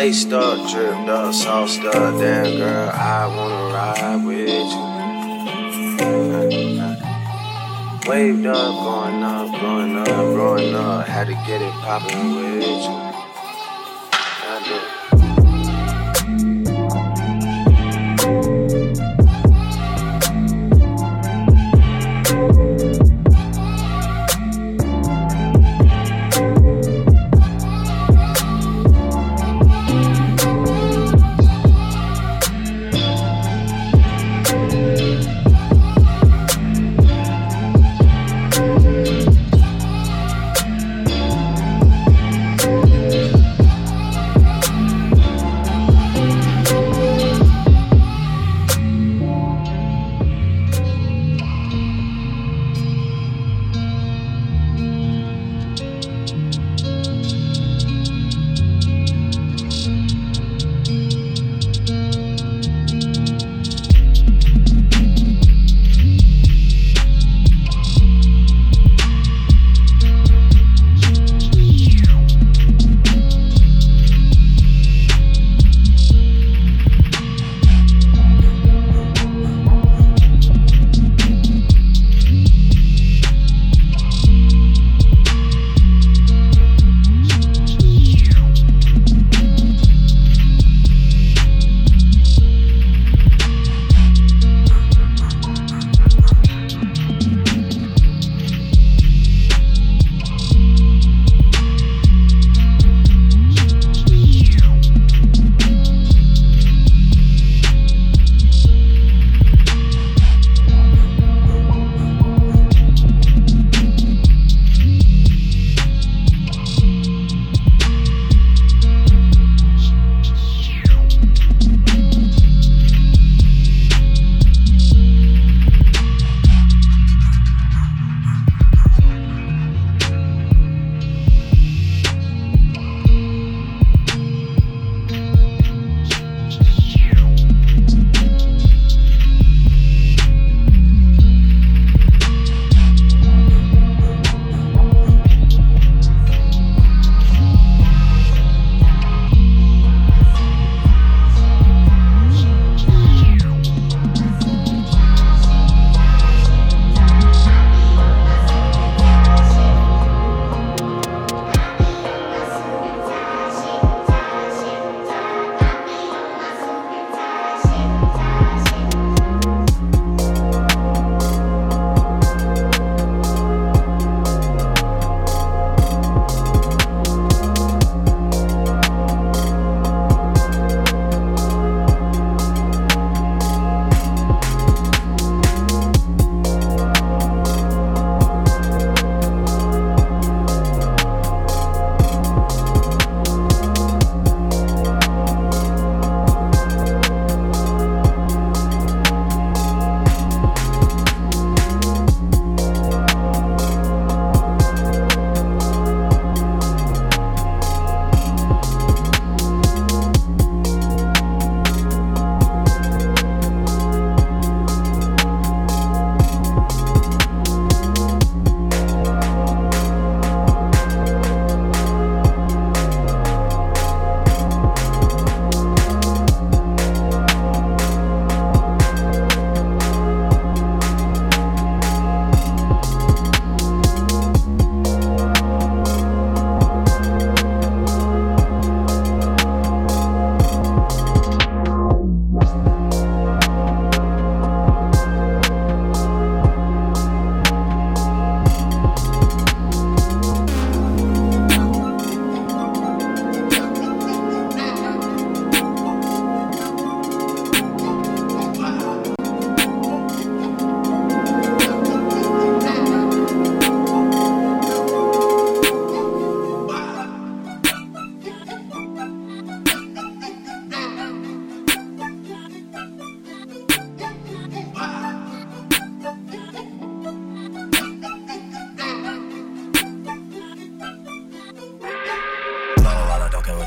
Face up, dripped up, sauced up. Damn, girl, I wanna ride with you. Waved up, going up, going up, going up. Had to get it poppin' with you.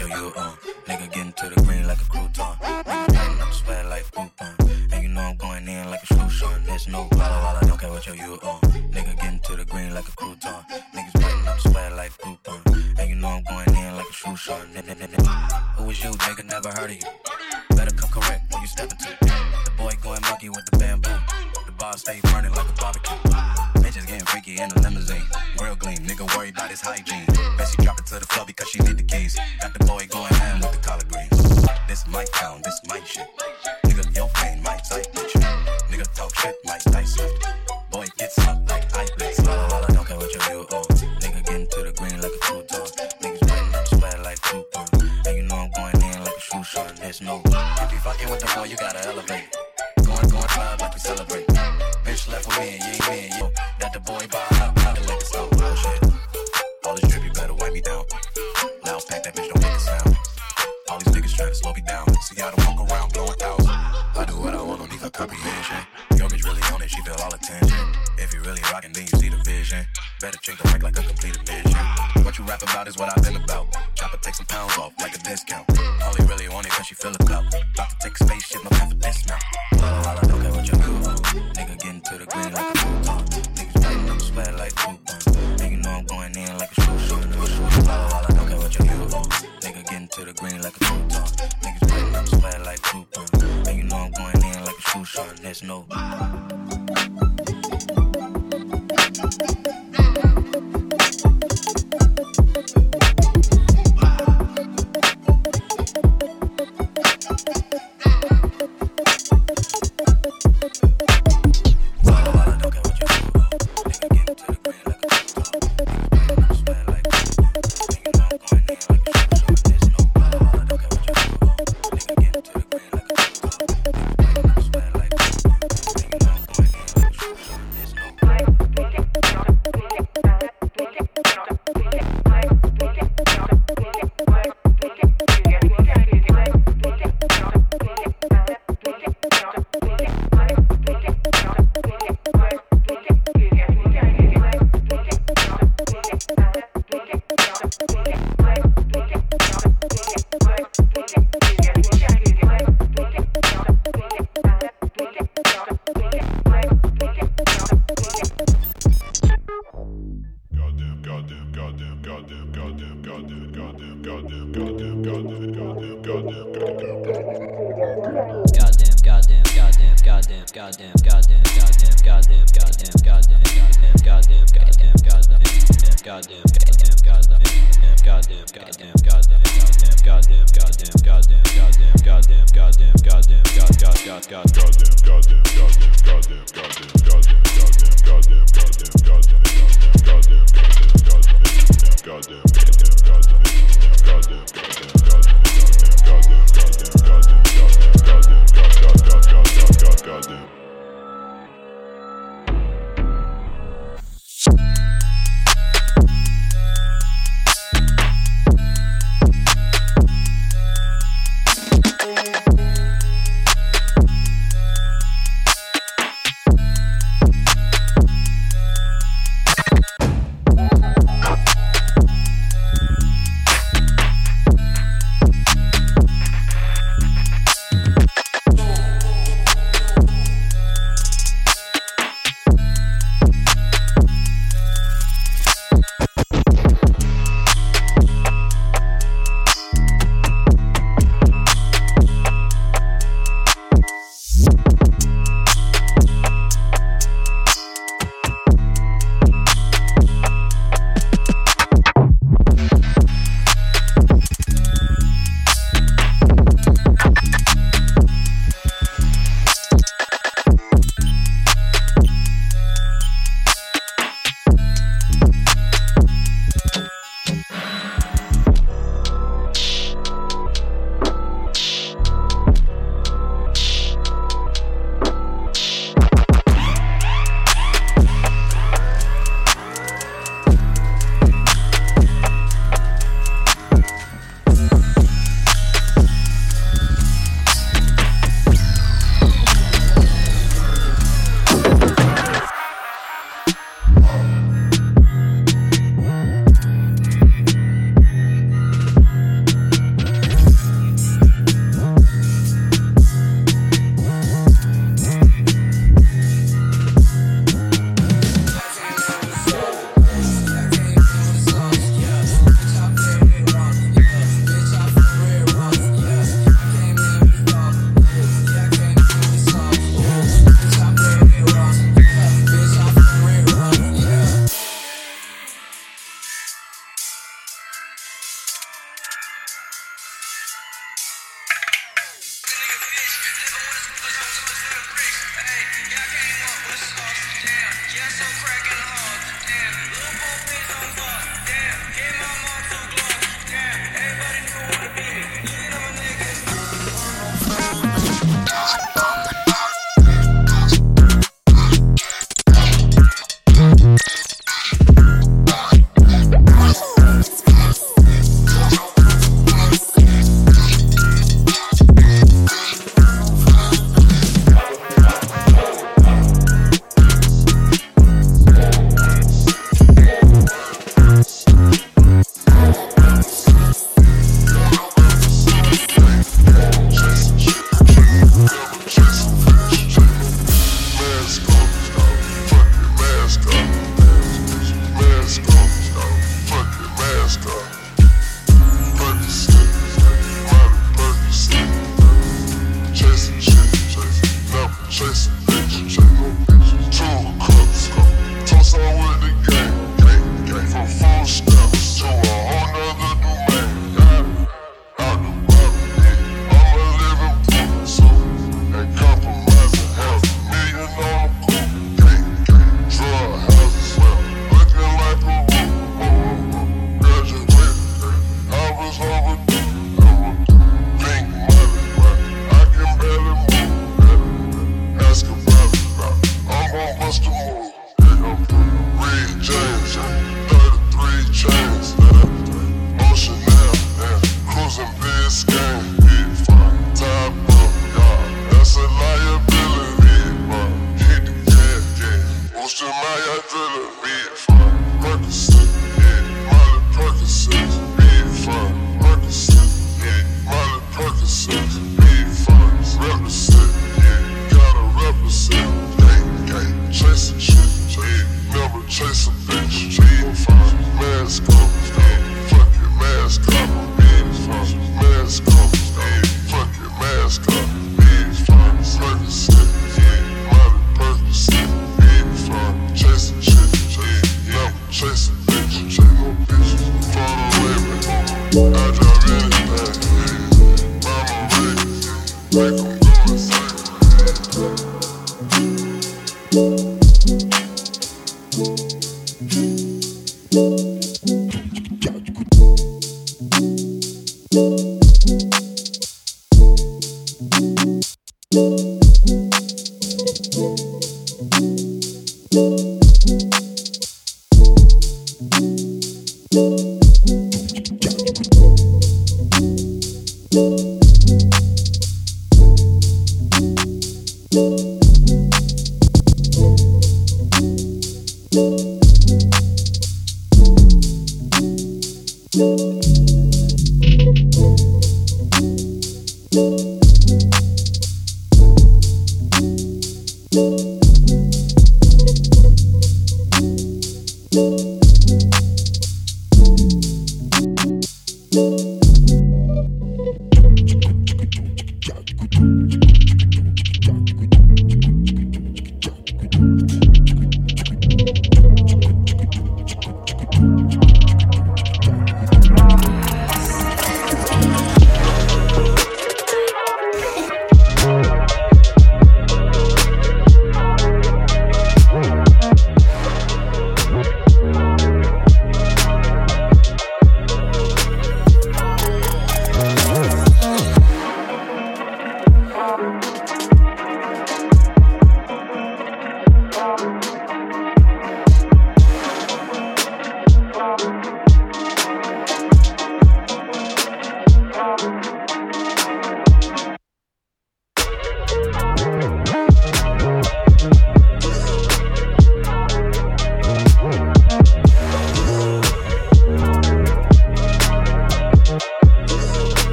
yo, you on. Nigga getting to the green like a crouton. Nigga, I'm sweat like coupon. And you know I'm going in like a solution. There's no walla walla, don't care what yo, you on. Nigga getting to the green like a crouton. Niggas waiting, I'm sweat like coupon. And you know I'm going in like a solution. Who was you, nigga? Never heard of you.